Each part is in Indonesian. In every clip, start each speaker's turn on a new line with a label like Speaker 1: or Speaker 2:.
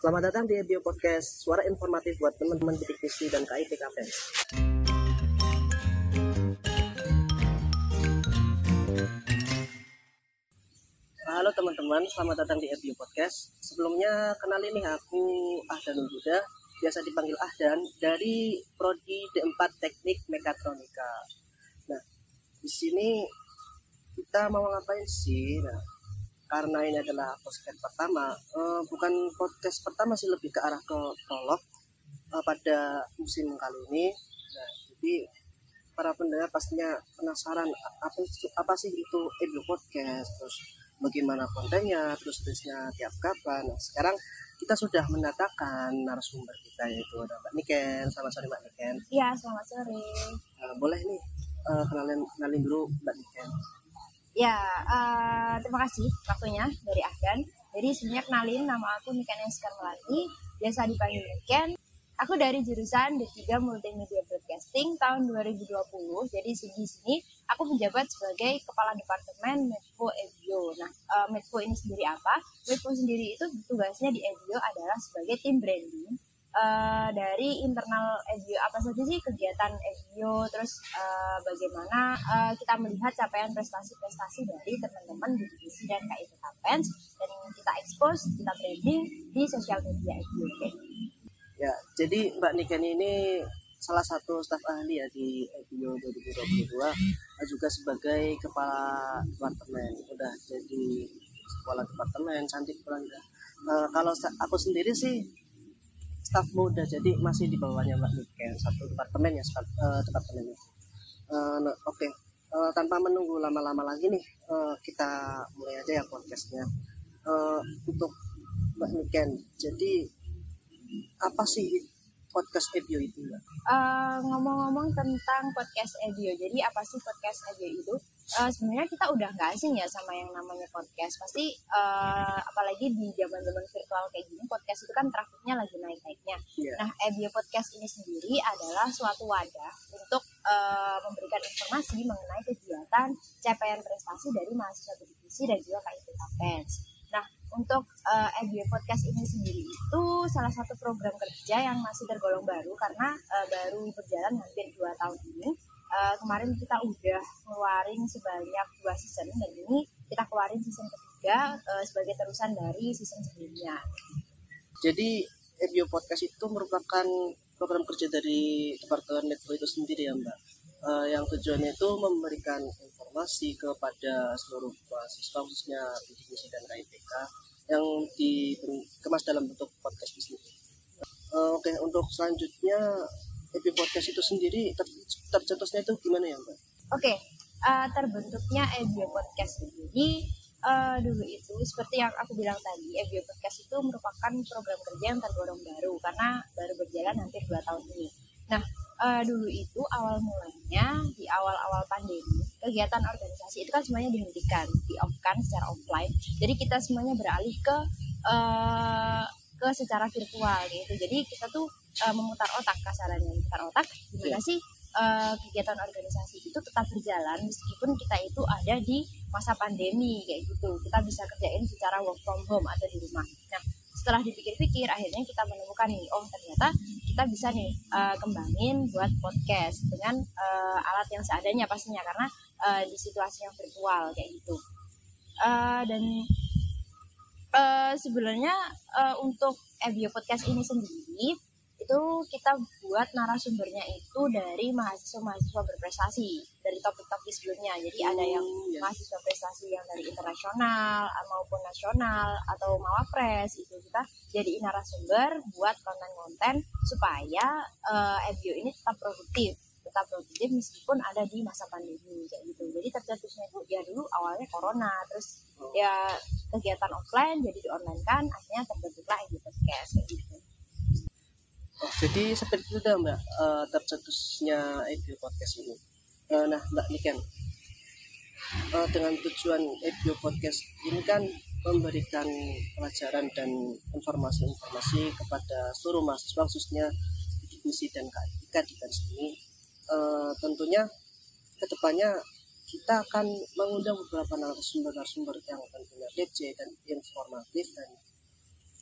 Speaker 1: Selamat datang di Bio Podcast, suara informatif buat teman-teman bidik misi dan KIP KPS. Halo teman-teman, selamat datang di Bio Podcast. Sebelumnya kenalin nih aku Ahdan Buda, biasa dipanggil Ahdan dari prodi D4 Teknik Mekatronika. Nah, di sini kita mau ngapain sih? Nah, karena ini adalah podcast pertama, uh, bukan podcast pertama sih lebih ke arah ke prolog uh, pada musim kali ini. Nah, jadi para pendengar pastinya penasaran apa apa sih itu audio podcast, terus bagaimana kontennya, terus terusnya tiap kapan. Nah, sekarang kita sudah mendatangkan narasumber kita yaitu ada Mbak Niken. Selamat sore Mbak Niken.
Speaker 2: Iya, selamat sore.
Speaker 1: Uh, boleh nih uh, kenalin kenalin dulu Mbak Niken.
Speaker 2: Ya, uh, terima kasih waktunya dari Ahdan. Jadi sebenarnya kenalin nama aku Niken Eskar Melati, biasa dipanggil Niken. Aku dari jurusan D3 Multimedia Broadcasting tahun 2020. Jadi di sini aku menjabat sebagai Kepala Departemen Medfo Edio. Nah, uh, ini sendiri apa? Medfo sendiri itu tugasnya di Edio adalah sebagai tim branding uh, dari internal EDIO apa saja sih kegiatan EDIO terus uh, bagaimana uh, kita melihat capaian prestasi-prestasi dari teman-teman di divisi dan KIP Kapens dan kita expose, kita branding di sosial media EDIO. Okay.
Speaker 1: Ya, jadi Mbak Niken ini salah satu staf ahli ya di EDIO 2022 juga sebagai kepala departemen udah jadi kepala departemen cantik banget uh, kalau aku sendiri sih staf muda jadi masih di bawahnya Mbak Niken satu departemen ya uh, departemennya uh, nah, oke okay. uh, tanpa menunggu lama-lama lagi nih uh, kita mulai aja ya podcastnya uh, untuk Mbak Niken jadi apa sih podcast Ebio itu ya?
Speaker 2: ngomong-ngomong tentang podcast Ebio, jadi apa sih podcast Ebio itu? Uh, sebenarnya kita udah nggak asing ya sama yang namanya podcast. Pasti uh, apalagi di zaman-zaman virtual kayak gini, podcast itu kan trafficnya lagi naik-naiknya. Yeah. Nah, Ebio Podcast ini sendiri adalah suatu wadah untuk uh, memberikan informasi mengenai kegiatan capaian prestasi dari mahasiswa divisi dan juga KIP Kapens. Nah, untuk uh, Ebio Podcast ini sendiri itu salah satu program kerja yang masih tergolong baru karena uh, baru berjalan hampir dua tahun ini uh, kemarin kita udah ngeluarin sebanyak dua season dan ini kita keluarin season ketiga uh, sebagai terusan dari season sebelumnya.
Speaker 1: Jadi Ebio Podcast itu merupakan program kerja dari Departemen Netfo itu sendiri ya Mbak. Uh, yang tujuannya itu memberikan informasi kepada seluruh mahasiswa khususnya Bidik dan KIPK yang dikemas dalam bentuk podcast di. Uh, Oke, okay, untuk selanjutnya Epi Podcast itu sendiri ter tercetusnya itu gimana ya Mbak?
Speaker 2: Oke, okay. uh, eh, terbentuknya Ebio Podcast ini uh, dulu itu seperti yang aku bilang tadi, Ebio Podcast itu merupakan program kerja yang tergolong baru karena baru berjalan hampir dua tahun ini. Nah, uh, dulu itu awal mulanya di awal-awal pandemi, kegiatan organisasi itu kan semuanya dihentikan, di off kan secara offline. Jadi kita semuanya beralih ke uh, ke secara virtual gitu. Jadi kita tuh uh, memutar otak kasarannya memutar otak gimana yeah. sih uh, kegiatan organisasi itu tetap berjalan meskipun kita itu ada di masa pandemi kayak gitu. Kita bisa kerjain secara work from home atau di rumah. Nah setelah dipikir-pikir akhirnya kita menemukan nih oh ternyata kita bisa nih uh, kembangin buat podcast dengan uh, alat yang seadanya pastinya karena uh, di situasi yang virtual kayak gitu. Uh, dan uh, sebenarnya uh, untuk Ebio Podcast ini sendiri itu kita buat narasumbernya itu dari mahasiswa-mahasiswa berprestasi dari topik-topik sebelumnya. Jadi hmm, ada yang ya. mahasiswa prestasi yang dari internasional maupun nasional atau mawapres itu kita jadi narasumber buat konten-konten supaya uh, eh, FBO ini tetap produktif tetap produktif meskipun ada di masa pandemi kayak gitu. Jadi tercetusnya itu ya dulu awalnya corona, terus oh. ya kegiatan offline jadi di online kan, akhirnya terbentuklah ini podcast kayak gitu.
Speaker 1: Jadi seperti itu dah mbak uh, tercetusnya Ebio Podcast ini. Uh, nah mbak Niken, uh, dengan tujuan Ebio Podcast ini kan memberikan pelajaran dan informasi-informasi kepada seluruh mahasiswa khususnya divisi dan KIK di ini. Uh, tentunya ke depannya kita akan mengundang beberapa narasumber-narasumber yang tentunya DC dan informatif dan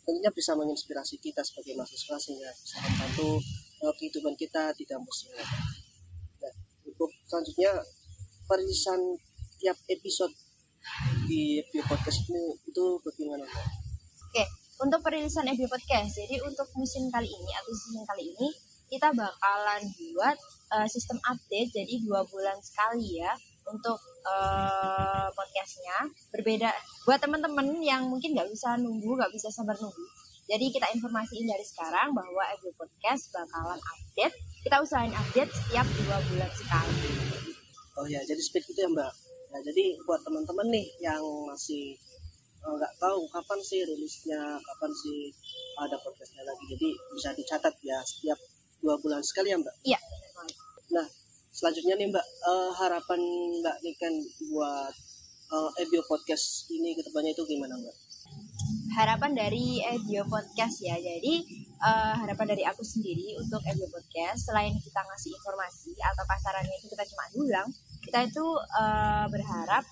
Speaker 1: tentunya bisa menginspirasi kita sebagai mahasiswa sehingga bisa membantu uh, kehidupan kita di kampus ini. Nah, untuk selanjutnya perisan tiap episode di Bio Podcast ini itu bagaimana
Speaker 2: Oke, untuk perilisan Ebio Podcast, jadi untuk musim kali ini atau season kali ini kita bakalan buat uh, sistem update jadi dua bulan sekali ya untuk uh, podcastnya berbeda buat teman-teman yang mungkin nggak bisa nunggu nggak bisa sabar nunggu jadi kita informasiin dari sekarang bahwa Ebio Podcast bakalan update kita usahain update setiap dua bulan sekali
Speaker 1: oh ya jadi speed itu ya mbak Nah, jadi buat teman-teman nih yang masih eh, nggak uh, tahu kapan sih rilisnya, kapan sih ada podcastnya lagi. Jadi bisa dicatat ya setiap dua bulan sekali ya Mbak.
Speaker 2: Iya.
Speaker 1: Selanjutnya nih Mbak uh, harapan Mbak Niken buat uh, Ebio Podcast ini ke depannya itu gimana Mbak?
Speaker 2: Harapan dari Ebio Podcast ya. Jadi uh, harapan dari aku sendiri untuk Ebio Podcast selain kita ngasih informasi atau kasarannya itu kita cuma dulang kita itu uh, berharap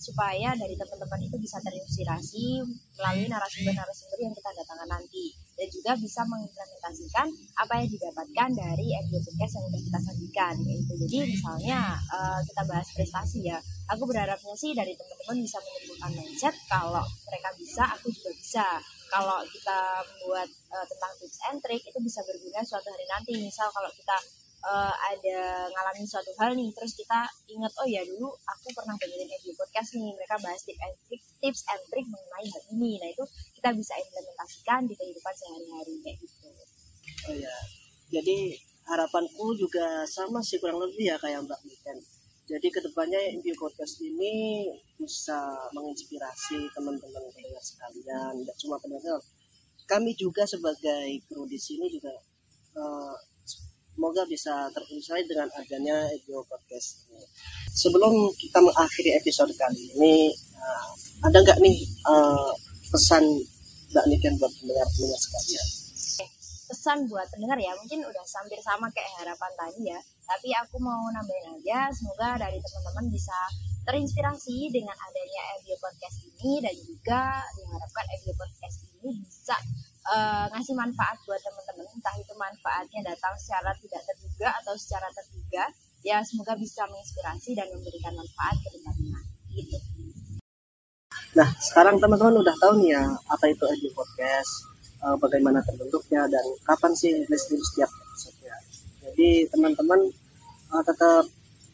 Speaker 2: supaya dari teman-teman itu bisa terinspirasi melalui narasumber-narasumber yang kita datangkan nanti dan juga bisa mengimplementasikan apa yang didapatkan dari audio podcast yang sudah kita sajikan yaitu jadi misalnya uh, kita bahas prestasi ya. Aku berharapnya sih dari teman-teman bisa menumbuhkan mindset kalau mereka bisa aku juga bisa. Kalau kita membuat uh, tentang tips and trick itu bisa berguna suatu hari nanti. Misal kalau kita uh, ada ngalamin suatu hal nih terus kita ingat oh ya dulu aku pernah dengerin di podcast nih. Mereka bahas tips and trick tips and trick mengenai hal ini. Nah itu kita bisa implementasikan di kehidupan sehari-hari kayak gitu.
Speaker 1: Oh ya jadi harapanku juga sama sih kurang lebih ya kayak Mbak Mikan jadi ke depannya Info Podcast ini bisa menginspirasi teman-teman pendengar sekalian tidak cuma pendengar. Kami juga sebagai kru di sini juga uh, Semoga bisa terinspirasi dengan adanya Ego Podcast ini. Sebelum kita mengakhiri episode kali ini, uh, ada nggak nih uh, pesan Mbak Niken buat pendengar-pendengar sekalian?
Speaker 2: Pesan buat pendengar ya, mungkin udah hampir sama kayak harapan tadi ya. Tapi aku mau nambahin aja, semoga dari teman-teman bisa terinspirasi dengan adanya Audio Podcast ini dan juga diharapkan Audio Podcast ini bisa uh, ngasih manfaat buat teman-teman entah itu manfaatnya datang secara tidak terduga atau secara terduga ya semoga bisa menginspirasi dan memberikan manfaat ke depannya gitu
Speaker 1: nah sekarang teman-teman udah tahu nih ya apa itu audio podcast uh, bagaimana terbentuknya dan kapan sih rilis setiap episode jadi teman-teman uh, tetap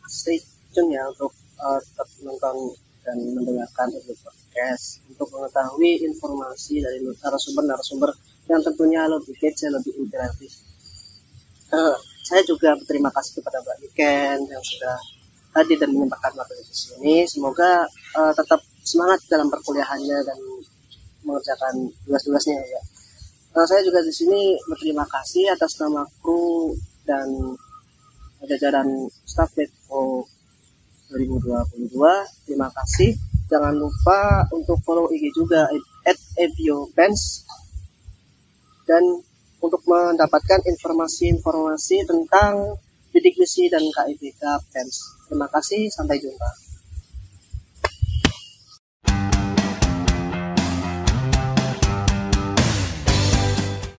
Speaker 1: stay tune ya untuk uh, tetap nonton dan mendengarkan audio podcast untuk mengetahui informasi dari narasumber-narasumber yang tentunya lebih kece, lebih interaktif. Uh, saya juga berterima kasih kepada Mbak Niken yang sudah hadir dan menyempatkan waktu di sini. Semoga uh, tetap semangat dalam perkuliahannya dan mengerjakan tugas-tugasnya ya. Uh, saya juga di sini berterima kasih atas nama kru dan jajaran staff Betco 2022. Terima kasih. Jangan lupa untuk follow IG juga at dan untuk mendapatkan informasi-informasi tentang bidik misi dan KIBK PEMS. Terima kasih, sampai jumpa.